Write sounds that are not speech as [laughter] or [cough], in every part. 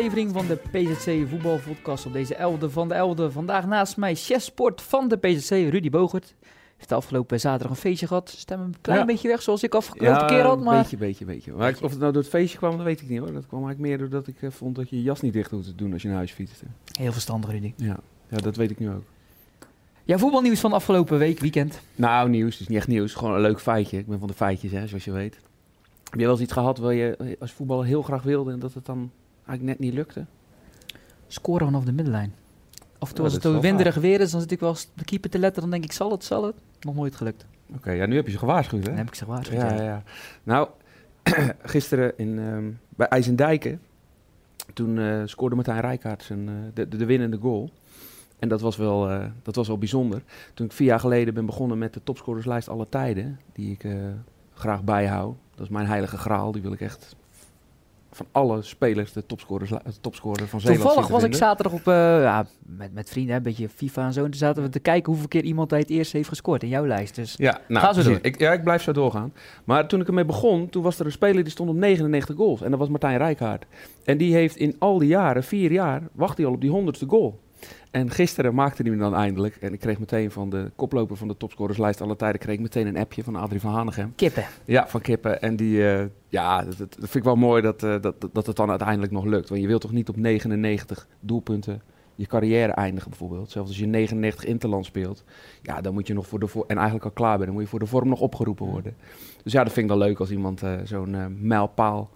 een aflevering van de PZC Voetbalpodcast op deze 11e van de 11e. Vandaag naast mij chefsport van de PZC, Rudy Bogert. Heeft de afgelopen zaterdag een feestje gehad. Stem een klein Ja. beetje weg zoals ik afgelopen keer had, maar... beetje, beetje, beetje. Maar of het nou door het feestje kwam, dat weet ik niet hoor. Dat kwam eigenlijk meer doordat ik eh, vond dat je je jas niet dicht hoefde te doen als je naar huis fietste. Heel verstandig, Rudy. Ja. ja, dat weet ik nu ook. Ja, voetbalnieuws van afgelopen week, weekend. Nou, nieuws. Het is niet echt nieuws. Gewoon een leuk feitje. Ik ben van de feitjes, hè, zoals je weet. Heb je wel eens iets gehad waar je eh, als voetballer heel graag wilde en dat het dan eigenlijk net niet lukte? Scoren vanaf de middenlijn. Af en toe Ja, als dat het ook winderig weer is, dan zit ik wel eens de keeper te letten. Dan denk ik, zal het, zal het? Nog nooit gelukt. Oké, ja, nu heb je ze gewaarschuwd, hè? Dan heb ik ze gewaarschuwd. Ja, ja, ja. Nou, [clears throat] gisteren in, ehm, bij IJsendijken, toen eh, scoorde Martijn Rijkaard zijn, eh, de, de, de winnende goal. En dat was, wel, eh, dat was wel bijzonder. Toen ik vier jaar geleden ben begonnen met de topscorerslijst alle tijden, die ik graag bijhoud. Dat is mijn heilige graal, die wil ik echt van alle spelers de topscorers, topscorer van Zeeland Toevallig was ik zaterdag op, eh, ja, met, met vrienden, een beetje FIFA en zo. En toen zaten we te kijken hoeveel keer iemand hij het eerst heeft gescoord in jouw lijst. Dus Ja, nou, Ga zo precies. door. Ik, ja, ik blijf zo doorgaan. Maar toen ik ermee begon, toen was er een speler die stond op 99 goals. En dat was Martijn Rijkaard. En die heeft in al die jaren, vier jaar, wacht hij al op die honderdste goal. En gisteren maakte hij hem dan eindelijk. En ik kreeg meteen van de koploper van de topscorerslijst alle tijden, kreeg ik meteen een appje van Adrie van Hanegem. kippen. Ja, van Kippen. En die, eh, ja, dat, dat vind ik wel mooi dat, eh, dat, dat het dan uiteindelijk nog lukt. Want je wilt toch niet op 99 doelpunten je carrière eindigen bijvoorbeeld. Zelfs als je 99 interland speelt. Ja, dan moet je nog voor de voor en eigenlijk al klaar bent. Dan moet je voor de vorm nog opgeroepen worden. Dus ja, dat vind ik dan leuk als iemand eh, zo'n mijlpaal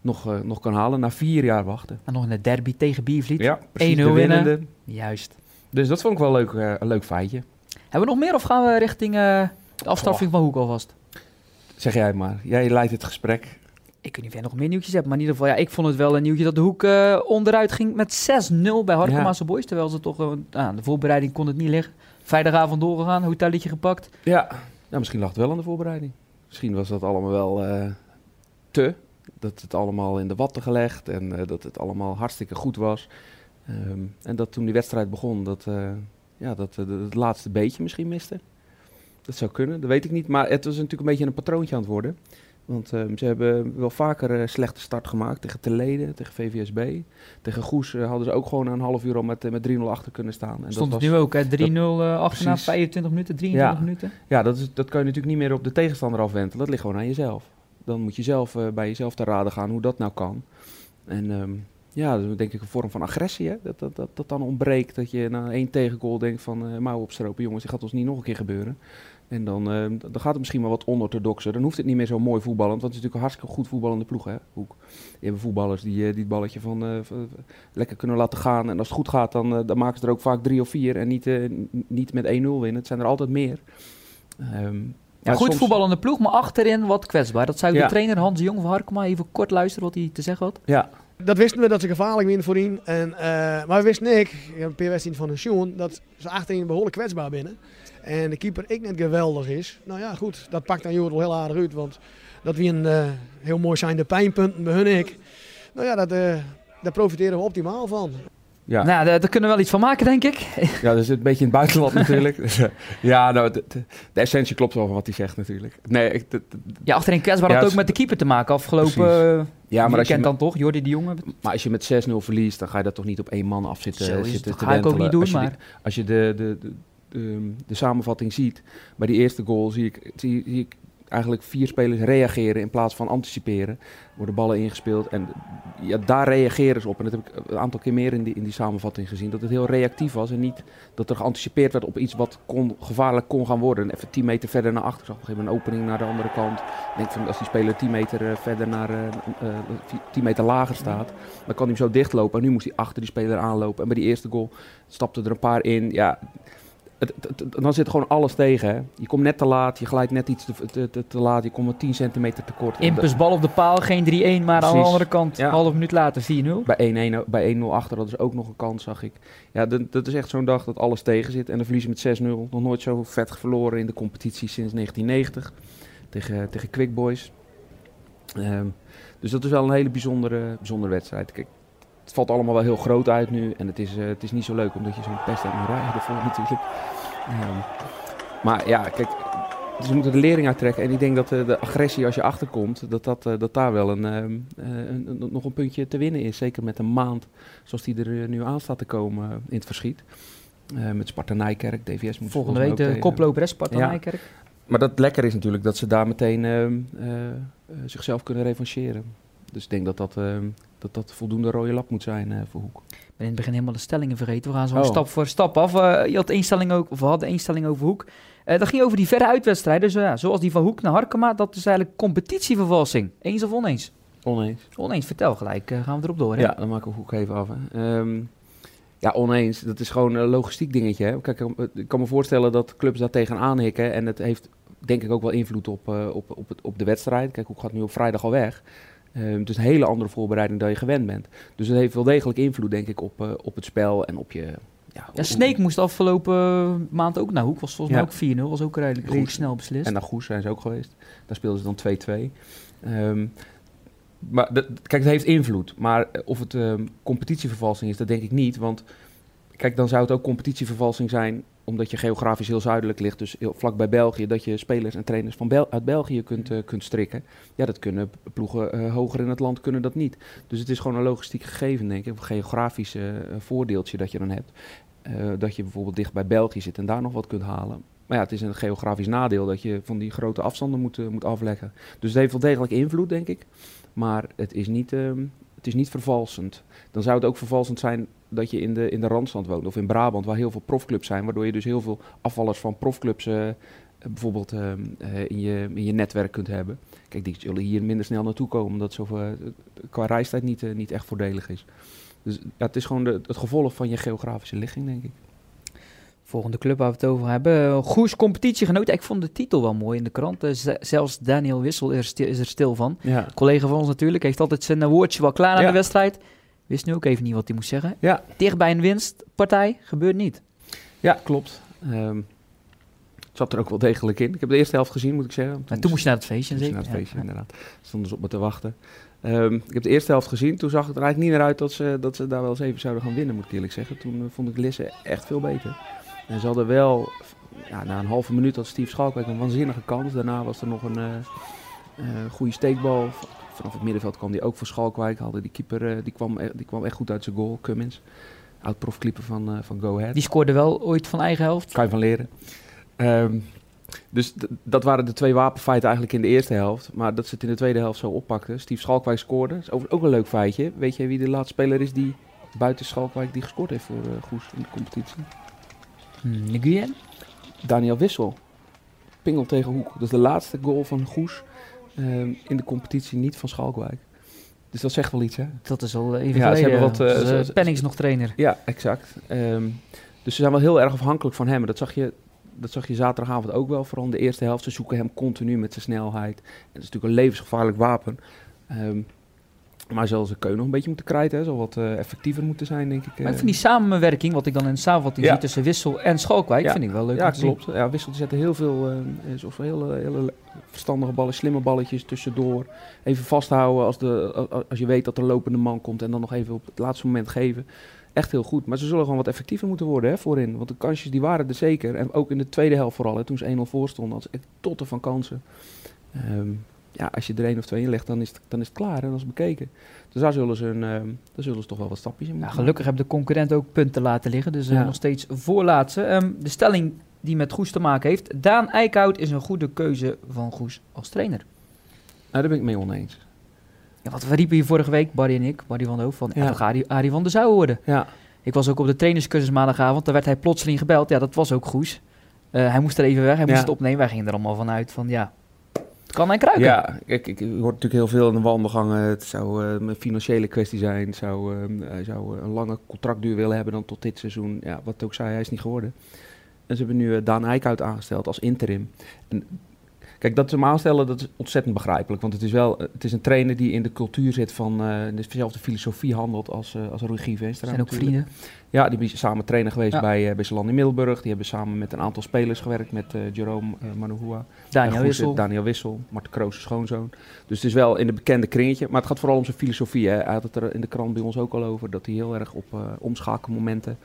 nog, eh, nog kan halen. Na vier jaar wachten. En nog in de derby tegen Biervliet. Ja, precies. 1-0 de winnen. winnende. Juist. Dus dat vond ik wel leuk, eh, een leuk feitje. Hebben we nog meer of gaan we richting eh, de afstraffing van Hoek alvast? Zeg jij maar. Jij leidt het gesprek. Ik weet niet of jij nog meer nieuwtjes hebt, maar in ieder geval, ja, ik vond het wel een nieuwtje dat de Hoek onderuit ging met 6-0 bij Harkemaanse Boys. Terwijl ze toch, aan de voorbereiding kon het niet liggen. Vrijdagavond doorgegaan, hotelletje gepakt. Ja, nou, misschien lag het wel aan de voorbereiding. Misschien was dat allemaal wel te. Dat het allemaal in de watten gelegd en eh, dat het allemaal hartstikke goed was. Ehm, en dat toen die wedstrijd begon, dat, eh, ja, dat eh, het laatste beetje misschien miste. Dat zou kunnen, dat weet ik niet. Maar het was natuurlijk een beetje een patroontje aan het worden. Want ehm, ze hebben wel vaker een slechte start gemaakt tegen Teleden, tegen VVSB. Tegen Goes eh, hadden ze ook gewoon een half uur al met, eh, met 3-0 achter kunnen staan. En Stond dat het was- nu ook, hè? 3-0 eh, achterna, Precies. 25 minuten, 23 Ja. minuten. Ja, dat, is, dat kan je natuurlijk niet meer op de tegenstander afwentelen. Dat ligt gewoon aan jezelf. Dan moet je zelf eh, bij jezelf te raden gaan hoe dat nou kan. En ehm, ja, dat is denk ik een vorm van agressie. Hè? Dat, dat, dat, dat dan ontbreekt. Dat je na één tegengoal denkt van eh mouw opstropen. Jongens, dit gaat ons niet nog een keer gebeuren. En dan, ehm, dan gaat het misschien wel wat onorthodoxer. Dan hoeft het niet meer zo mooi voetballend. Want het is natuurlijk een hartstikke goed voetballende ploeg. Hè? Hoek. Je hebt voetballers die, eh, die het balletje van, lekker kunnen laten gaan. En als het goed gaat, dan, dan maken ze er ook vaak drie of vier. En niet, niet met 1-0 winnen. Het zijn er altijd meer. Ehm, Ja, goed soms- voetballende ploeg, maar achterin wat kwetsbaar. Dat zou de Ja. trainer Hans de Jong van Harkema even kort luisteren wat hij te zeggen had. Ja, Dat wisten we dat ze gevaarlijk winnen voorin. En, eh, maar we wisten ik, ik heb een paar wedstrijden van een Sjoen, dat ze achterin behoorlijk kwetsbaar binnen. En de keeper ik net geweldig is. Nou ja, goed, dat pakt dan Jodel heel aardig uit. Want dat wie een eh, heel mooi zijn de pijnpunten bij hun ik. Nou ja, dat, eh, daar profiteren we optimaal van. Ja. Nou, daar, daar kunnen we wel iets van maken, denk ik. ja, dat is een beetje in het buitenland natuurlijk. Dus, [laughs] ja, nou, de, essentie klopt wel van wat hij zegt natuurlijk. Nee, ik, de- de- Ja, achterin kwetsbaar Ja, had ook met de keeper te maken afgelopen Precies. eh, ja, maar je, weekend dan toch, Jordi de Jonge. maar als je met 6-0 verliest, dan ga je dat toch niet op één man afzitten Zo zitten dat te ga ik ook niet doen, als je, maar... als je de, de, de, de, de samenvatting ziet, bij die eerste goal zie ik, zie, zie ik eigenlijk vier spelers reageren in plaats van anticiperen. Worden ballen ingespeeld en ja, daar reageren ze op. En dat heb ik een aantal keer meer in die, in die samenvatting gezien. Dat het heel reactief was en niet dat er geanticipeerd werd op iets wat gevaarlijk kon gaan worden. En even 10 meter verder naar achter. Zag op een gegeven moment een opening naar de andere kant. Ik denk van als die speler 10 meter eh, verder naar eh, eh, 10 meter lager staat, dan kan hij hem zo dichtlopen. En nu moest hij achter die speler aanlopen. En bij die eerste goal stapten er een paar in. Ja, het, het- het- dan zit gewoon alles tegen. Hè. Je komt net te laat, je glijdt net iets te, te, te, te laat, je komt met 10 centimeter tekort. En Impuls bal op de paal, geen 3-1, maar aan de andere kant, Ja. een half minuut later 4-0. Bij 1-1 bij 1-0 achter hadden ze ook nog een kans, zag ik. Ja, dat, dat is echt zo'n dag dat alles tegen zit. En dan verliezen met 6-0. Nog nooit zo vet verloren in de competitie sinds 1990. Tegen, tegen Quick Boys. Ehm, dus dat is wel een hele bijzondere, bijzondere wedstrijd. Kijk, het valt allemaal wel heel groot uit nu. En het is, eh, het is niet zo leuk omdat je zo'n pest hebt moet rijden ervoor [laughs] natuurlijk. Ehm, maar ja, kijk, Dus ze moeten de lering uittrekken. En ik denk dat de agressie als je achterkomt, dat, dat, dat daar wel een, een, een, nog een puntje te winnen is. Zeker met een maand zoals die er nu aan staat te komen in het verschiet. met Sparta Nijkerk, DVS moet Volgende week de koploper Sparta ja. Nijkerk. Maar dat lekker is natuurlijk dat ze daar meteen zichzelf kunnen revancheren. Dus ik denk dat dat, dat, dat voldoende rode lap moet zijn voor Hoek in het begin helemaal de stellingen vergeten. We gaan zo oh. stap voor stap af. Uh, je had instelling ook, of we hadden instelling over Hoek. Uh, dat ging over die verre uitwedstrijden. Dus, ja, zoals die van Hoek naar Harkema. Dat is eigenlijk competitievervalsing. Eens of oneens? Oneens. Oneens, vertel gelijk. Gaan we erop door. Hè? Ja, dan maken we Hoek even af. Hè. Um, ja, oneens. Dat is gewoon een logistiek dingetje. Hè. Kijk, ik kan me voorstellen dat clubs daar tegenaan hikken. En het heeft denk ik ook wel invloed op, op, op, het, op de wedstrijd. Kijk, Hoek gaat nu op vrijdag al weg. Het is een hele andere voorbereiding dan je gewend bent. Dus het heeft wel degelijk invloed, denk ik, op, uh, op het spel en op je... Ja, ja Sneek moest afgelopen maand ook naar Hoek. Was volgens mij ook 4-0. Was ook redelijk, redelijk snel beslist. En naar Goes zijn ze ook geweest. Daar speelden ze dan 2-2. Um, maar dat, kijk, het heeft invloed. Maar of het um, competitievervalsing is, dat denk ik niet. Want kijk, dan zou het ook competitievervalsing zijn omdat je geografisch heel zuidelijk ligt, dus heel vlak bij België, dat je spelers en trainers van uit België kunt, uh, kunt strikken. Ja, dat kunnen ploegen uh, hoger in het land kunnen dat niet. Dus het is gewoon een logistiek gegeven, denk ik, een geografisch uh, voordeeltje dat je dan hebt. dat je bijvoorbeeld dicht bij België zit en daar nog wat kunt halen. Maar ja, het is een geografisch nadeel dat je van die grote afstanden moet, moet afleggen. Dus het heeft wel degelijk invloed, denk ik. Maar het is niet, ehm, het is niet vervalsend. Dan zou het ook vervalsend zijn dat je in de, in de Randstand woont of in Brabant, waar heel veel profclubs zijn, waardoor je dus heel veel afvallers van profclubs uh, bijvoorbeeld uh, in, je, in je netwerk kunt hebben. Kijk, die zullen hier minder snel naartoe komen, omdat het zo, qua reistijd niet, niet echt voordelig is. Dus ja, het is gewoon de, het gevolg van je geografische ligging, denk ik. Volgende club waar we het over hebben. Goes competitiegenoot. Ik vond de titel wel mooi in de krant. zelfs Daniel Wissel is, er stil van. Ja. Collega van ons natuurlijk. Heeft altijd zijn woordje wel klaar aan de wedstrijd. Wist nu ook even niet wat hij moest zeggen. Ja. Dicht bij een winstpartij gebeurt niet. Ja, klopt. Um, het zat er ook wel degelijk in. Ik heb de eerste helft gezien, moet ik zeggen. Toen, toen moest je naar het feestje, zeker? naar het feestje, ja. inderdaad. Stonden ze op me te wachten. Um, ik heb de eerste helft gezien. Toen zag het er eigenlijk niet naar uit dat ze, dat ze daar wel eens even zouden gaan winnen, moet ik eerlijk zeggen. Toen uh, vond ik Lisse echt veel beter. En ze hadden wel, ja, na een halve minuut had Steve Schalkwijk een waanzinnige kans. Daarna was er nog een uh, uh, goede steekbal vanaf het middenveld kwam hij ook voor Schalkwijk. Hadden die keeper uh, die kwam, e-, die kwam echt goed uit zijn goal, Cummins. Oud-profkeeper van, uh, van Go Ahead. Die scoorde wel ooit van eigen helft? Kan je van leren. Um, dus dat waren de twee wapenfeiten eigenlijk in de eerste helft. Maar dat ze het in de tweede helft zo oppakten. Steve Schalkwijk scoorde. Dat is ook een leuk feitje. Weet je wie de laatste speler is die buiten Schalkwijk die gescoord heeft voor uh, Goes in de competitie? Hmm, Daniel Wissel. Pingel tegen Hoek. Dat is de laatste goal van Goes Ehm, in de competitie niet van Schalkwijk. Dus dat zegt wel iets, hè? Dat is al even ja, Ze hebben wat, uh, Pennings nog trainer. Ja, exact. Um, dus ze zijn wel heel erg afhankelijk van hem. Dat zag je, dat zag je zaterdagavond ook wel. Vooral in de eerste helft. Ze zoeken hem continu met zijn snelheid. En dat is natuurlijk een levensgevaarlijk wapen. Um, maar zal ze Keun nog een beetje moeten krijten. Hè? Zal wat uh, effectiever moeten zijn, denk ik. Maar ik vind die samenwerking, wat ik dan in de samenvatting zie tussen Wissel en Schalkwijk, vind ik wel leuk. Ja, klopt. Ja, Wissel zetten heel veel, uh, of hele, hele verstandige ballen, slimme balletjes tussendoor. Even vasthouden als, de, als je weet dat er lopende man komt en dan nog even op het laatste moment geven. Echt heel goed. Maar ze zullen gewoon wat effectiever moeten worden hè, voorin. Want de kansjes die waren er zeker. En ook in de tweede helft vooral, hè, toen ze 1-0 voor stonden, had ze echt totten van kansen. Um, ja, als je er één of twee in legt, dan is het, dan is het klaar en dan is het bekeken. Dus daar zullen ze, een, uh, daar zullen ze toch wel wat stapjes in moeten Gelukkig hebben de concurrent ook punten laten liggen, dus uh, nog steeds voorlaatste. Um, de stelling die met Goes te maken heeft. Daan Eickhout is een goede keuze van Goes als trainer. Nou, daar ben ik mee oneens. Ja, wat we riepen hier vorige week, Barry en ik, Barry van de Hoofd, van ja. ja Arie, van der Zouw worden. Ja. Ik was ook op de trainerscursus maandagavond, daar werd hij plotseling gebeld. Ja, dat was ook Goes. Uh, hij moest er even weg, hij moest het opnemen. Wij gingen er allemaal vanuit van, ja, het kan en kruiken. Ja, ik, ik, hoor natuurlijk heel veel in de wandelgangen. Het zou uh, een financiële kwestie zijn. Zou, uh, hij zou een lange contractduur willen hebben dan tot dit seizoen. Ja, wat ook zei, hij is niet geworden. En ze hebben nu uh, Daan Eickhout aangesteld als interim. En Kijk, dat ze hem aanstellen, dat is ontzettend begrijpelijk. Want het is wel het is een trainer die in de cultuur zit van uh, dezelfde filosofie handelt als, uh, als Veenstra. Zijn ook vrienden? Ja, die zijn samen trainer geweest bij, uh, bij Salan in Middelburg. Die hebben samen met een aantal spelers gewerkt. Met uh, Jerome uh, Manuhua. Daniel Wissel. Daniel Wissel. Marten Kroos, schoonzoon. Dus het is wel in de bekende kringetje. Maar het gaat vooral om zijn filosofie. Hè. Hij had het er in de krant bij ons ook al over. Dat hij heel erg op omschakelmomenten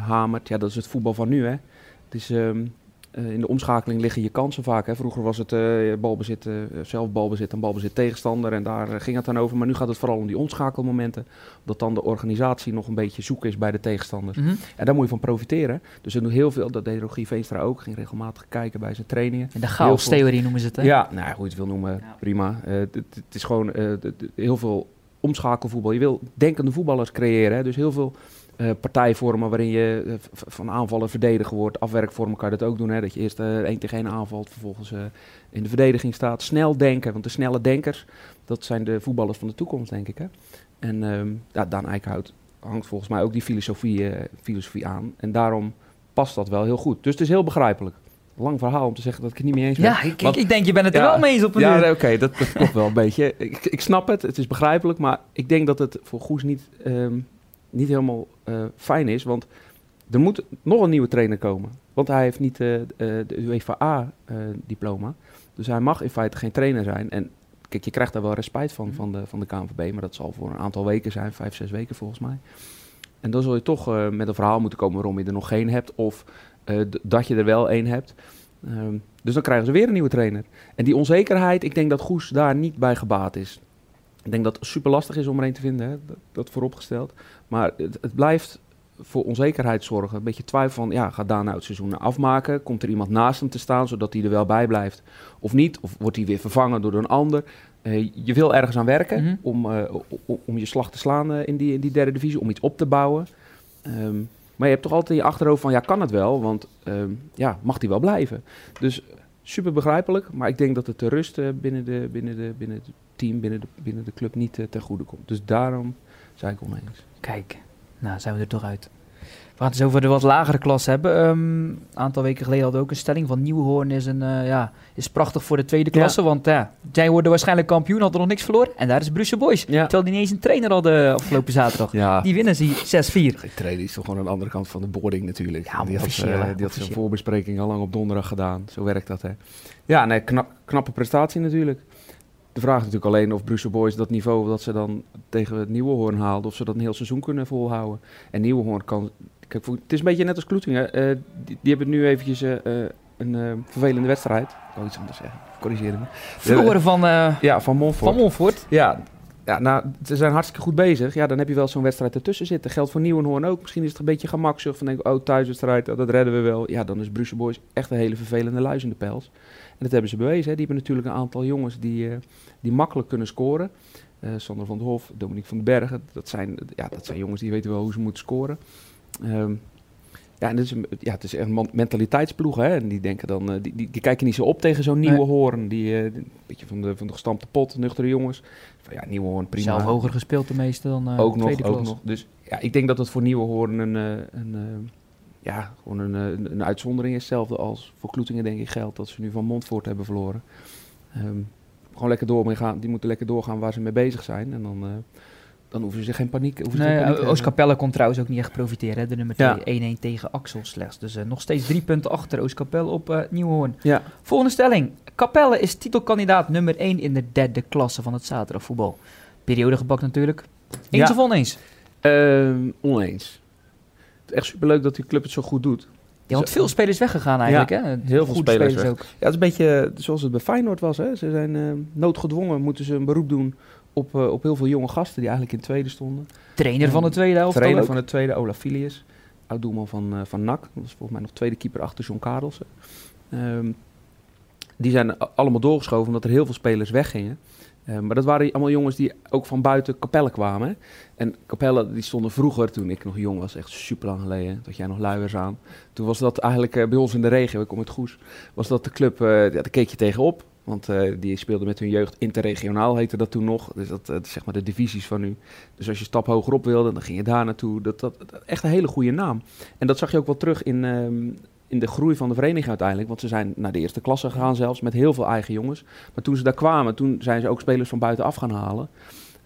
hamert. Ja, dat is het voetbal van nu. Hè. Het is... Um, eh, in de omschakeling liggen je kansen vaak. Hè. Vroeger was het uh, balbezit, uh, zelf balbezit en balbezit tegenstander. En daar ging het dan over. Maar nu gaat het vooral om die omschakelmomenten. Dat dan de organisatie nog een beetje zoek is bij de tegenstanders. Mhm. En daar moet je van profiteren. Dus er doet heel veel. Dat deed Rogier Veenstra ook. Ging regelmatig kijken bij zijn trainingen. En de chaos-theorie noemen ze het, hè? Ja, nou, hoe je het wil noemen, prima. het is gewoon heel veel omschakelvoetbal. Je wil denkende voetballers creëren. Hè. Dus heel veel uh, partijvormen waarin je uh, van aanvallen verdedigen wordt. Afwerkvormen kan je dat ook doen. Hè? Dat je eerst uh, één tegen één aanvalt, vervolgens in de verdediging staat. Snel denken, want de snelle denkers, dat zijn de voetballers van de toekomst, denk ik. Hè? En um, ja, Daan Eickhout hangt volgens mij ook die filosofie, filosofie aan. En daarom past dat wel heel goed. Dus het is heel begrijpelijk. Lang verhaal om te zeggen dat ik het niet mee eens ben. Ja, ik, ik denk je bent het er wel mee eens op een Ja, oké, dat, dat klopt wel een [laughs] beetje. Ik, ik snap het, het is begrijpelijk, maar ik denk dat het voor Goes niet... Um, niet helemaal uh, fijn is. Want er moet nog een nieuwe trainer komen. Want hij heeft niet uh, de UEFA-diploma. dus hij mag in feite geen trainer zijn. En kijk, je krijgt daar wel respect van, van de, van de KNVB. Maar dat zal voor een aantal weken zijn, vijf, zes weken volgens mij. En dan zul je toch uh, met een verhaal moeten komen waarom je er nog geen hebt. Of dat je er wel één hebt. Um, dus dan krijgen ze weer een nieuwe trainer. En die onzekerheid, ik denk dat Goes daar niet bij gebaat is. Ik denk dat het super lastig is om er een te vinden, hè? Dat, dat vooropgesteld. Maar het, het, blijft voor onzekerheid zorgen. Een beetje twijfel van, ja, gaat Daan nou het seizoen afmaken? Komt er iemand naast hem te staan, zodat hij er wel bij blijft? Of niet? Of wordt hij weer vervangen door een ander? Uh, je wil ergens aan werken mm om, uh, om je slag te slaan uh, in, die, in die derde divisie, om iets op te bouwen. Um, maar je hebt toch altijd in je achterhoofd van, ja, kan het wel? Want um, ja, mag hij wel blijven? Dus super begrijpelijk, maar ik denk dat het de rust binnen, de, binnen, de, binnen het team, binnen de, binnen de club niet ten goede komt. Dus daarom zei ik oneens. Kijk, nou zijn we er toch uit. We gaan het eens over de wat lagere klas hebben. Ehm, een aantal weken geleden hadden we ook een stelling van Nieuwhoorn is, een, uh, ja, is prachtig voor de tweede klasse. Want ja, zij worden waarschijnlijk kampioen, hadden nog niks verloren. En daar is Brussel Boys. Ja. Terwijl die niet eens een trainer hadden afgelopen zaterdag. Ja. Die winnen ze 6-4. Geen trainer is toch gewoon aan de andere kant van de boarding natuurlijk. Ja, die had, uh, die had zijn voorbespreking al lang op donderdag gedaan. Zo werkt dat hè. Ja, nee, knappe prestatie natuurlijk. De vraag is natuurlijk alleen of Brussel Boys dat niveau dat ze dan tegen het Nieuwe Hoorn haalden, of ze dat een heel seizoen kunnen volhouden. En Nieuwe Hoorn kan. Kijk, het is een beetje net als Kloetingen. Uh, die, die, hebben nu eventjes uh, een uh, vervelende wedstrijd. Ik wil iets anders zeggen. Corrigeer me. Verloren van, ja, van Montfort. Van Montfort. Ja, ja, nou, ze zijn hartstikke goed bezig. Ja, dan heb je wel zo'n wedstrijd ertussen zitten. Geldt voor Nieuwenhoorn ook. Misschien is het een beetje gemakzucht van denk oh, thuiswedstrijd, oh, dat redden we wel. Ja, dan is Brussel Boys echt een hele vervelende luis in de pels. En dat hebben ze bewezen. Hè. Die hebben natuurlijk een aantal jongens die, uh, die makkelijk kunnen scoren. Uh, Sander van der Hof, Dominique van den Bergen. Dat zijn, ja, dat zijn jongens die weten wel hoe ze moeten scoren. Um, ja, en het is, ja, het is echt een mentaliteitsploeg. Hè? En die denken dan, uh, die, die, die, kijken niet zo op tegen zo'n nieuwe nee. hoorn. Die, uh, een beetje van de, van de gestampte pot, nuchtere jongens. Van, ja, nieuwe hoorn, prima. Zelf hoger gespeeld de meeste dan uh, ook nog, ook nog. Dus ja, ik denk dat het voor nieuwe hoorn een, een, ja, gewoon een, een, een uitzondering is. Hetzelfde als voor Kloetingen denk ik geldt dat ze nu van Montfort hebben verloren. Um, gewoon lekker door mee gaan. Die moeten lekker doorgaan waar ze mee bezig zijn. En dan, uh, dan hoeven ze geen paniek. Hoeven nee, paniek Oostkapelle kon trouwens ook niet echt profiteren. Hè? De nummer 2, ja. 1-1 tegen Axel slechts. Dus uh, nog steeds drie punten achter Oostkapelle op uh, Nieuwhoorn. Ja. Volgende stelling. Capelle is titelkandidaat nummer 1 in de derde klasse van het zaterdagvoetbal. Periode gebakt natuurlijk. Eens ja. of oneens? Uh, oneens echt superleuk dat die club het zo goed doet. Ja, want veel spelers weggegaan eigenlijk, ja, hè? Heel veel spelers, spelers ook. Ja, het is een beetje zoals het bij Feyenoord was, hè? Ze zijn uh, noodgedwongen, moeten ze een beroep doen op, uh, op heel veel jonge gasten die eigenlijk in tweede stonden. Trainer van de tweede helft Trainer van de tweede, Olaf Filius. Oud-doelman van, uh, van NAC. Dat was volgens mij nog tweede keeper achter John Karelsen. Um, die zijn allemaal doorgeschoven omdat er heel veel spelers weggingen. Uh, maar dat waren allemaal jongens die ook van buiten Capelle kwamen. En Capelle die stonden vroeger, toen ik nog jong was, echt super lang geleden, dat jij nog luiers aan. Toen was dat eigenlijk uh, bij ons in de regio, ik kom uit Goes, was dat de club, uh, daar keek je tegenop. Want die speelde met hun jeugd interregionaal, heette dat toen nog. Dus dat, zeg maar de divisies van nu. Dus als je stap hoger op wilde, dan ging je daar naartoe. Dat, dat, dat echt een hele goede naam. En dat zag je ook wel terug in, ehm, in de groei van de vereniging uiteindelijk. Want ze zijn naar de eerste klasse gegaan zelfs met heel veel eigen jongens. Maar toen ze daar kwamen, toen zijn ze ook spelers van buitenaf gaan halen.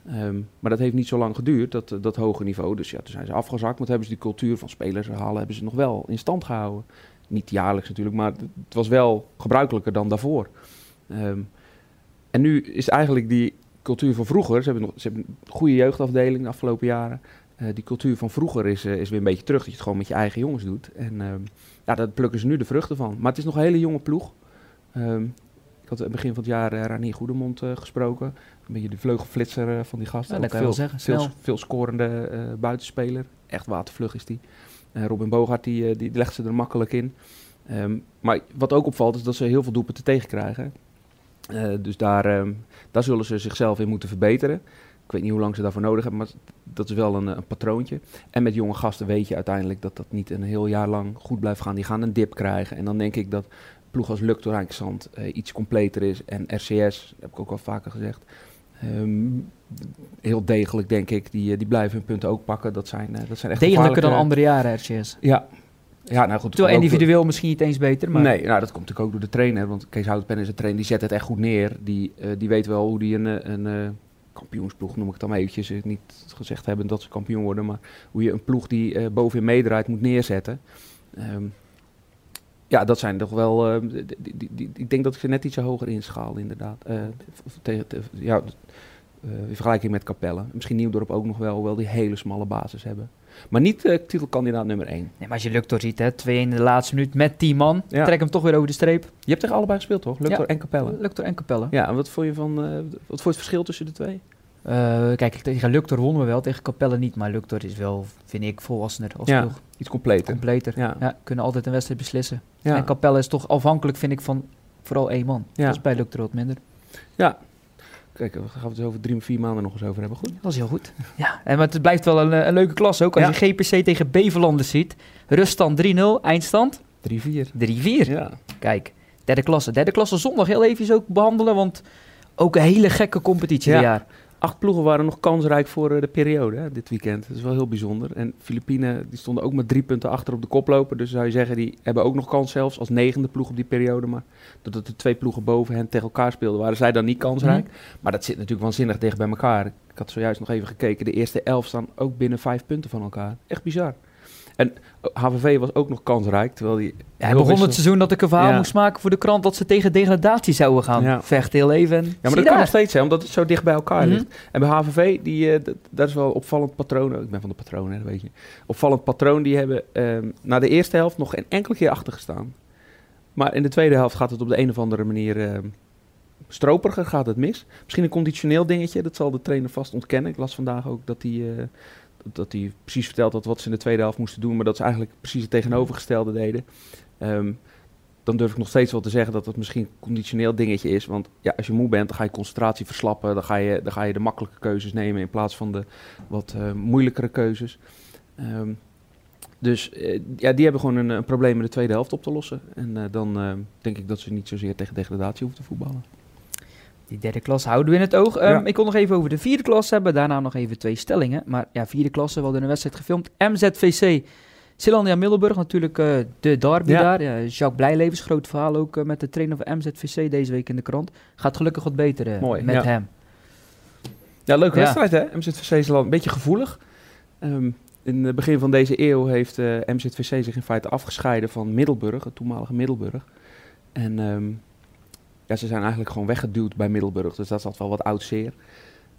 Um, maar dat heeft niet zo lang geduurd, dat, dat hoge niveau. Dus ja, toen zijn ze afgezakt. Maar hebben ze die cultuur van spelers halen, hebben ze nog wel in stand gehouden. Niet jaarlijks natuurlijk, maar het was wel gebruikelijker dan daarvoor. Um, en nu is eigenlijk die cultuur van vroeger. Ze hebben, nog, ze hebben een goede jeugdafdeling de afgelopen jaren. Die cultuur van vroeger is, is weer een beetje terug. Dat je het gewoon met je eigen jongens doet. En ehm, ja, daar plukken ze nu de vruchten van. Maar het is nog een hele jonge ploeg. Ehm, ik had begin van het jaar uh, Ranier Goedemond gesproken. Een beetje de vleugelflitser van die gasten. Ja, veel, zeggen, veel, veel scorende buitenspeler. Echt watervlug is die. Robin Bogaert die, die legt ze er makkelijk in. Ehm, maar wat ook opvalt is dat ze heel veel doelpunten tegenkrijgen. Uh, dus daar, um, daar zullen ze zichzelf in moeten verbeteren. Ik weet niet hoe lang ze daarvoor nodig hebben, maar dat is wel een, een, patroontje. En met jonge gasten weet je uiteindelijk dat dat niet een heel jaar lang goed blijft gaan. Die gaan een dip krijgen. En dan denk ik dat ploeg als Luk door uh, iets completer is. En RCS, heb ik ook al vaker gezegd, um, heel degelijk denk ik. Die, die blijven hun punten ook pakken. Dat zijn, dat zijn echt Degelijker dan andere jaren, RCS. Ja, ja, nou goed. Terwijl individueel misschien niet eens beter. Maar... Nee, nou, dat komt natuurlijk ook door de trainer. Want Kees Houtpen is een trainer, die zet het echt goed neer. Die, uh, die weet wel hoe die een, eh, een, een kampioensploeg, noem ik het dan eventjes. Niet gezegd hebben dat ze kampioen worden, maar hoe je een ploeg die uh, bovenin meedraait moet neerzetten. Um, ja, dat zijn toch wel. Die, die, die, ik denk dat ik ze net iets hoger inschaal, inderdaad. ja, in vergelijking met Capelle. Misschien Nieuwdorp ook nog wel, hoewel die hele smalle basis hebben. Maar niet uh, titelkandidaat nummer 1. Nee, maar als je Luctor ziet, hè, 2 in de laatste minuut met 10 man, ja. trek hem toch weer over de streep. Je hebt tegen allebei gespeeld, toch? Luctor en Capelle. Luctor en Capelle. Ja, en wat vond je van, uh, wat vond het verschil tussen de twee? Uh, kijk, tegen Luctor wonnen we wel, tegen Capelle niet. Maar Luctor is wel, vind ik, volwassener als ja, ploeg. iets completer. Completer, ja. ja. Kunnen altijd een wedstrijd beslissen. En Capelle is toch afhankelijk, vind ik, van vooral één man. Dat is bij Luctor wat minder. Ja, Kijk, we gaan het over drie, vier maanden nog eens over hebben. Goed. Dat is heel goed. Ja, en maar het blijft wel een, een leuke klas ook. Als je GPC tegen Beverlanden ziet. Ruststand 3-0, eindstand? 3-4. 3-4. Ja. Kijk, derde klasse. Derde klasse zondag heel even ook behandelen, want ook een hele gekke competitie ja. jaar acht ploegen waren nog kansrijk voor eh, de periode hè, dit weekend. Dat is wel heel bijzonder. En Filipijnen die stonden ook met drie punten achter op de koploper. Dus zou je zeggen, die hebben ook nog kans zelfs als negende ploeg op die periode. Maar doordat de twee ploegen boven hen tegen elkaar speelden, waren zij dan niet kansrijk. Mhm. Maar dat zit natuurlijk waanzinnig dicht bij elkaar. Ik had zojuist nog even gekeken. De eerste elf staan ook binnen vijf punten van elkaar. Echt bizar. En HVV was ook nog kansrijk, terwijl die... Ja, hij begon het seizoen dat ik een verhaal moest maken voor de krant... dat ze tegen degradatie zouden gaan vechten heel even. Ja, maar dat kan nog steeds zijn, omdat het zo dicht bij elkaar ligt. Mhm. En bij HVV, die, uh, dat is wel een opvallend patroon. Ik ben van de patronen, weet je. Opvallend patroon, die hebben uh, na de eerste helft nog een enkele keer achter gestaan. Maar in de tweede helft gaat het op de een of andere manier... Uh, stroperiger gaat het mis. Misschien een conditioneel dingetje, dat zal de trainer vast ontkennen. Ik las vandaag ook dat hij uh, dat hij precies verteld had wat ze in de tweede helft moesten doen, maar dat ze eigenlijk precies het tegenovergestelde deden. Um, dan durf ik nog steeds wel te zeggen dat het misschien een conditioneel dingetje is. Want ja, als je moe bent, dan ga je concentratie verslappen. Dan ga je, dan ga je de makkelijke keuzes nemen in plaats van de wat uh, moeilijkere keuzes. Um, dus uh, ja, die hebben gewoon een, probleem in de tweede helft op te lossen. En uh, dan denk ik dat ze niet zozeer tegen degradatie hoeven te voetballen. Die derde klas houden we in het oog. Um, Ik kon nog even over de vierde klas hebben. Daarna nog even twee stellingen. Maar ja, vierde klasse, we hadden een wedstrijd gefilmd. MZVC. Silandia Middelburg, natuurlijk uh, de derby daar. Ja, Jacques Blijlevens, groot verhaal ook uh, met de trainer van MZVC deze week in de krant. Gaat gelukkig wat beter uh, Mooi, met hem. Ja, leuke wedstrijd hè. MZVC is een beetje gevoelig. Um, in het begin van deze eeuw heeft MZVC zich in feite afgescheiden van Middelburg, het toenmalige Middelburg. En um, ze zijn eigenlijk gewoon weggeduwd bij Middelburg. Dus dat is altijd wel wat oud zeer.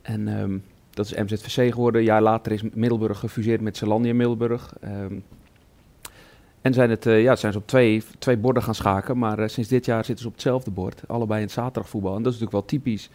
En ehm, dat is MZVC geworden. Een jaar later is Middelburg gefuseerd met Zelandia Middelburg. Um, en zijn, het, uh, ja, zijn ze op twee, twee borden gaan schaken. Maar uh, sinds dit jaar zitten ze op hetzelfde bord. Allebei in het zaterdagvoetbal. En dat is natuurlijk wel typisch.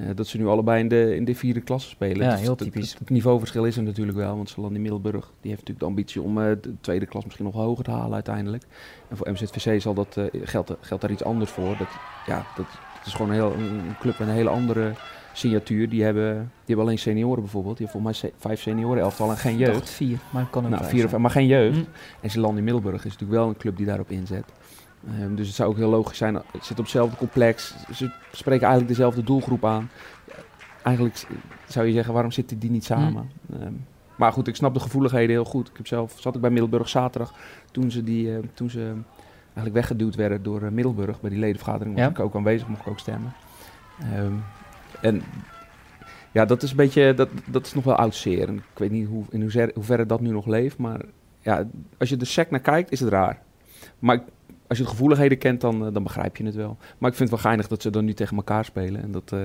Uh, dat ze nu allebei in de, in de vierde klasse spelen. Ja, heel typisch. Het, niveauverschil is er natuurlijk wel. Want Zelandia Middelburg die heeft natuurlijk de ambitie om de tweede klas misschien nog hoger te halen uiteindelijk. En voor MZVC zal dat, geldt, geldt daar iets anders voor. Dat, ja, dat, is gewoon een, heel, een club met een hele andere signatuur. Die hebben, die hebben alleen senioren bijvoorbeeld. Die hebben volgens mij vijf senioren elftal en geen jeugd. Vier, maar kan ook nou, vier of, Maar geen jeugd. Mm. En Zeeland in Middelburg is natuurlijk wel een club die daarop inzet. Um, dus het zou ook heel logisch zijn. Het zit op hetzelfde complex. Ze spreken eigenlijk dezelfde doelgroep aan. Eigenlijk zou je zeggen, waarom zitten die niet samen? Mm. Um, maar goed, ik snap de gevoeligheden heel goed. Ik heb zelf, zat ik bij Middelburg zaterdag toen ze, die, uh, toen ze eigenlijk weggeduwd werden door uh, Middelburg. Bij die ledenvergadering was ja. ik ook aanwezig, mocht ik ook stemmen. Um, en ja, dat is een beetje, dat, dat is nog wel oud zeer. En ik weet niet hoe, in hoeverre, hoeverre dat nu nog leeft, maar ja, als je er sec naar kijkt, is het raar. Maar als je de gevoeligheden kent, dan, uh, dan begrijp je het wel. Maar ik vind het wel geinig dat ze dan nu tegen elkaar spelen. En dat, uh,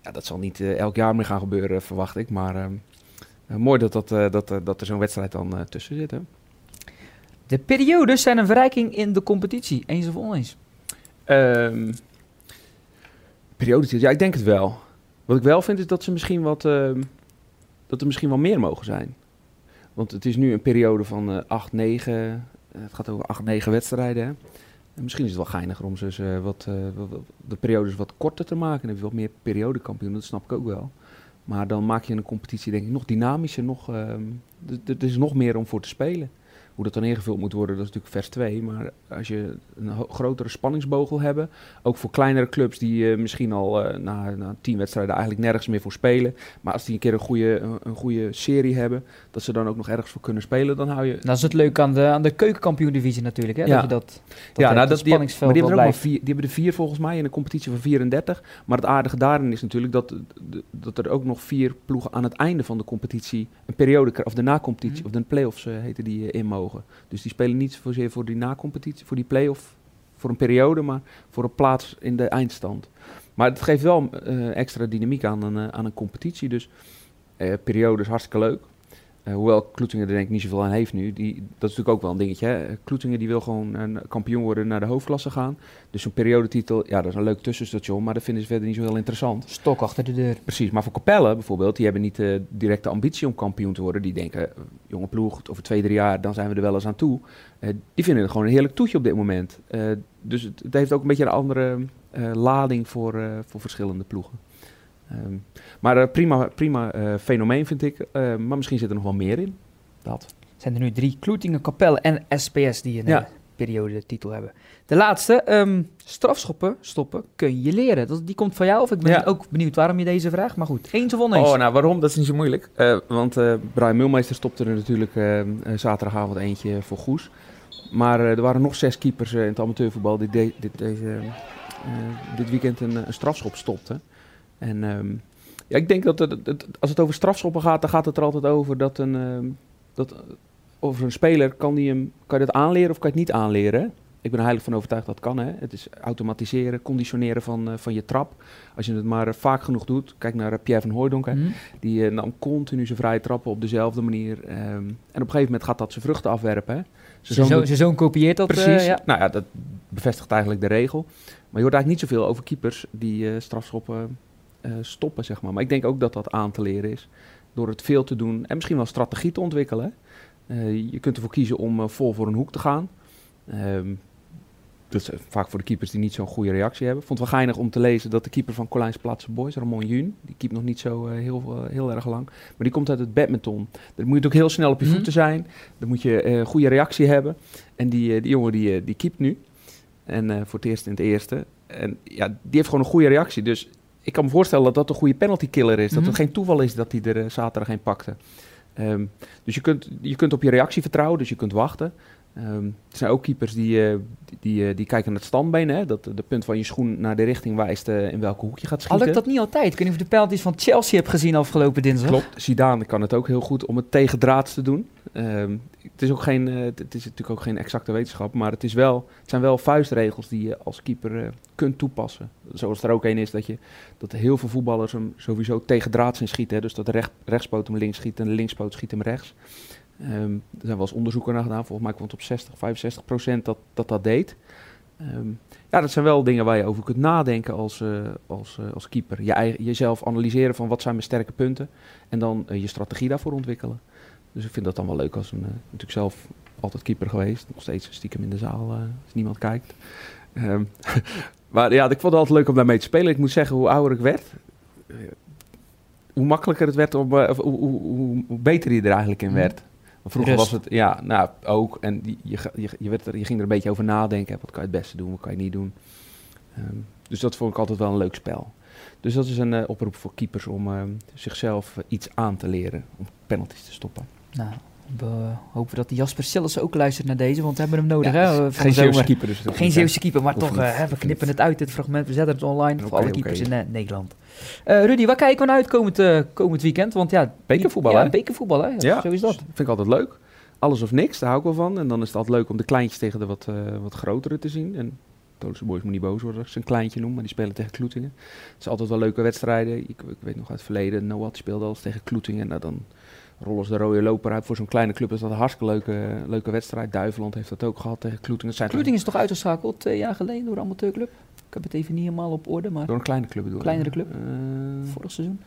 ja, dat zal niet uh, elk jaar meer gaan gebeuren, verwacht ik. Maar mooi dat, dat, dat, dat er zo'n wedstrijd dan tussen zit. Hè? De periodes zijn een verrijking in de competitie. Eens of oneens? Um, periodes, ja, ik denk het wel. Wat ik wel vind is dat ze misschien wat, ehm, dat er misschien wel meer mogen zijn. Want het is nu een periode van uh, 8, 9, het gaat over 8, 9 wedstrijden. Hè? En misschien is het wel geiniger om uh, wat, de periodes wat korter te maken. Dan heb je wat meer periodekampioen, dat snap ik ook wel. Maar dan maak je een competitie denk ik nog dynamischer, nog, uh, er is nog meer om voor te spelen. Hoe dat dan ingevuld moet worden, dat is natuurlijk vers 2. Maar als je een grotere spanningsboog wil hebben, ook voor kleinere clubs die uh, misschien al uh, na, na tien wedstrijden eigenlijk nergens meer voor spelen. Maar als die een keer een goede, een, goede serie hebben, dat ze dan ook nog ergens voor kunnen spelen, dan hou je... Dat is het leuke aan de, aan de keukenkampioen-divisie natuurlijk, hè? Ja. Dat je dat, dat ja, nou, dat, spanningsveld die, maar die hebben, er vier, die hebben er vier volgens mij in een competitie van 34. Maar het aardige daarin is natuurlijk dat, dat er ook nog vier ploegen aan het einde van de competitie een periode, of de na-competitie, mm. of de play-offs uh, heten die in mogen. Dus die spelen niet zozeer voor die na-competitie, voor die play-off, voor een periode, maar voor een plaats in de eindstand. Maar het geeft wel uh, extra dynamiek aan een, uh, aan een competitie. Dus uh, periode is hartstikke leuk. Uh, hoewel Kloetingen er denk ik niet zoveel aan heeft nu. Die, dat is natuurlijk ook wel een dingetje. Hè? Kloetingen die wil gewoon een kampioen worden naar de hoofdklasse gaan. Dus zo'n periodetitel, ja, dat is een leuk tussenstation. Maar dat vinden ze verder niet zo heel interessant. Stok achter de deur. Precies. Maar voor Capelle bijvoorbeeld, die hebben niet de uh, directe ambitie om kampioen te worden. Die denken, uh, jonge ploeg, over twee, drie jaar, dan zijn we er wel eens aan toe. Uh, die vinden het gewoon een heerlijk toetje op dit moment. dus het, het, heeft ook een beetje een andere lading voor, voor verschillende ploegen. Um, maar uh, prima, prima uh, fenomeen vind ik. Uh, maar misschien zit er nog wel meer in. Dat. Zijn er nu drie Kloetingen, Kapellen en SPS die een ja. periode de titel hebben. De laatste, um, strafschoppen stoppen kun je leren. Dat, die komt van jou of ik ben ja. ook benieuwd waarom je deze vraagt. Maar goed, eens of oneens? Oh, nou waarom? Dat is niet zo moeilijk. want Brian Mulmeester stopte er natuurlijk zaterdagavond eentje voor Goes. Maar er waren nog zes keepers in het amateurvoetbal die de, dit, deze, dit weekend een, een strafschop stopten. En um, ja, ik denk dat het, het, als het over strafschoppen gaat, dan gaat het er altijd over dat een, uh, dat, over een speler, kan, die hem, kan je dat aanleren of kan je het niet aanleren? Ik ben er heilig van overtuigd dat kan. Hè? Het is automatiseren, conditioneren van, uh, van je trap. Als je het maar uh, vaak genoeg doet. Kijk naar uh, Pierre van Hooydonk. Mm -hmm. Die nam continu zijn vrije trappen op dezelfde manier. Um, en op een gegeven moment gaat dat zijn vruchten afwerpen. Hè? Zijn zoon, zo, zoon kopieert dat. Precies. ja. Nou ja, dat bevestigt eigenlijk de regel. Maar je hoort eigenlijk niet zoveel over keepers die strafschoppen uh, stoppen, zeg maar. Maar ik denk ook dat dat aan te leren is. Door het veel te doen en misschien wel strategie te ontwikkelen. Uh, je kunt ervoor kiezen om uh, vol voor een hoek te gaan. Um, dat is vaak voor de keepers die niet zo'n goede reactie hebben. Vond het wel geinig om te lezen dat de keeper van Colijnsplaatse Boys, Ramon Jun, die keept nog niet zo heel, heel erg lang, maar die komt uit het badminton. Dan moet je natuurlijk heel snel op je mm voeten zijn. Dan moet je een goede reactie hebben. En die, die jongen die, die keept nu. En voor het eerst in het eerste. En ja, die heeft gewoon een goede reactie. Dus ik kan me voorstellen dat dat een goede penalty killer is. Dat het mhm. geen toeval is dat hij er uh, zaterdag een pakte. Um, dus je kunt, je kunt op je reactie vertrouwen, dus je kunt wachten. Um, er zijn ook keepers die, uh, die, uh, die, kijken naar het standbeen. Hè? Dat de punt van je schoen naar de richting wijst uh, in welke hoek je gaat schieten. Al lukt dat niet altijd. Ik weet niet of je de penalties van Chelsea hebt gezien afgelopen dinsdag. Klopt. Zidane kan het ook heel goed om het tegen draads te doen. Um, het, is ook geen, het is natuurlijk ook geen exacte wetenschap. Maar het, is wel, het zijn wel vuistregels die je als keeper kunt toepassen. Zoals er ook een is dat, je, dat heel veel voetballers hem sowieso tegen draads in schieten. Hè? Dus dat de recht, rechtspoot hem links schiet en de linkspoot schiet hem rechts. Um, er zijn wel eens onderzoeken naar gedaan. Volgens mij komt op 60, 65 procent dat dat, dat deed. Um, ja, dat zijn wel dingen waar je over kunt nadenken als, uh, als, als keeper. Je jezelf analyseren van wat zijn mijn sterke punten. En dan je strategie daarvoor ontwikkelen. Dus ik vind dat dan wel leuk als een... natuurlijk zelf altijd keeper geweest. Nog steeds stiekem in de zaal als niemand kijkt. Um, [laughs] maar ja, ik vond het altijd leuk om daarmee te spelen. Ik moet zeggen, hoe ouder ik werd... hoe makkelijker het werd, om, of hoe, hoe, hoe, hoe beter je er eigenlijk in mhm. werd. Vroeger was het, ja, nou ook. En je, je, je, werd er, je ging er een beetje over nadenken. Wat kan je het beste doen, wat kan je niet doen. Um, dus dat vond ik altijd wel een leuk spel. Dus dat is een uh, oproep voor keepers om uh, zichzelf uh, iets aan te leren. Om penalties te stoppen. Nou, we hopen dat Jasper Sillis ook luistert naar deze, want we hebben hem nodig. Ja, hè, geen Zeeuwse keeper dus. Geen Zeeuwse keeper, maar toch, we knippen het uit, dit fragment. We zetten het online okay, voor alle keepers okay. in Nederland. Uh, Rudy, waar kijken we naar uit komend, uh, komend weekend? Want ja, bekervoetbal, ja, hè? bekervoetbal, hè? Ja, ja, zo is dat. Vind ik altijd leuk. Alles of niks, daar hou ik wel van. En dan is het altijd leuk om de kleintjes tegen de wat, wat grotere te zien. En Tolense Boys moet niet boos worden als ze een kleintje noemen, maar die spelen tegen Kloetingen. Het is altijd wel leuke wedstrijden. Ik, ik weet nog uit het verleden, Noat speelde al tegen Kloetingen. Nou, dan rollen ze de rode loper uit. Voor zo'n kleine club is dat een hartstikke leuke, leuke wedstrijd. Duiveland heeft dat ook gehad tegen Kloetingen. Kloetingen is toch uitgeschakeld twee jaar geleden door een amateurclub? Ik heb het even niet helemaal op orde, maar... Door een kleine club bedoel Kleinere club? Vorig seizoen?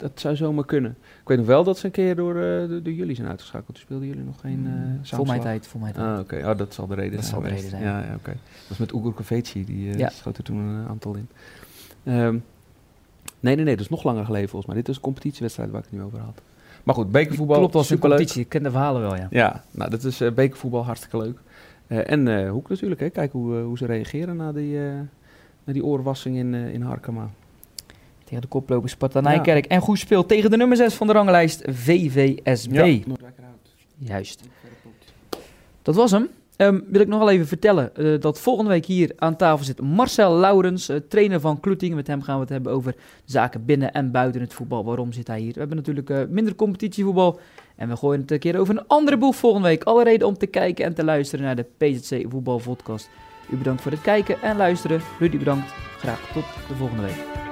Dat zou zomaar kunnen. Ik weet nog wel dat ze een keer door, uh, door, jullie zijn uitgeschakeld. Toen speelden jullie nog geen uh, Voor mijn tijd, voor mijn tijd. Ah, oké. Oh, dat zal de reden dat zijn. Dat zal de reden zijn. Ja, ja oké. Dat was met Ugur Koveci, die ja. schoot er toen een aantal in. Um, nee, nee, nee. Dat is nog langer geleden volgens mij. Dit is een competitiewedstrijd waar ik het nu over had. Maar goed, bekervoetbal. Klopt, was een competitie. Ik ken de verhalen wel, ja. Ja, nou, dat is uh, bekervoetbal hartstikke leuk. Uh, en uh, Hoek natuurlijk, hè. Kijken hoe, hoe ze reageren na die, na die oorwassing in, in Harkema. Tegen de koploper Sparta Nijkerk. Ja. En goed speelt tegen de nummer 6 van de ranglijst, VVSB. Ja, Juist. Dat was hem. Um, wil ik nog wel even vertellen uh, dat volgende week hier aan tafel zit Marcel Laurens, uh, trainer van Kloetingen. Met hem gaan we het hebben over zaken binnen en buiten het voetbal. Waarom zit hij hier? We hebben natuurlijk uh, minder competitievoetbal en we gooien het een keer over een andere boeg volgende week. Alle reden om te kijken en te luisteren naar de PZC Voetbal Podcast. U bedankt voor het kijken en luisteren. Rudy bedankt. Graag tot de volgende week.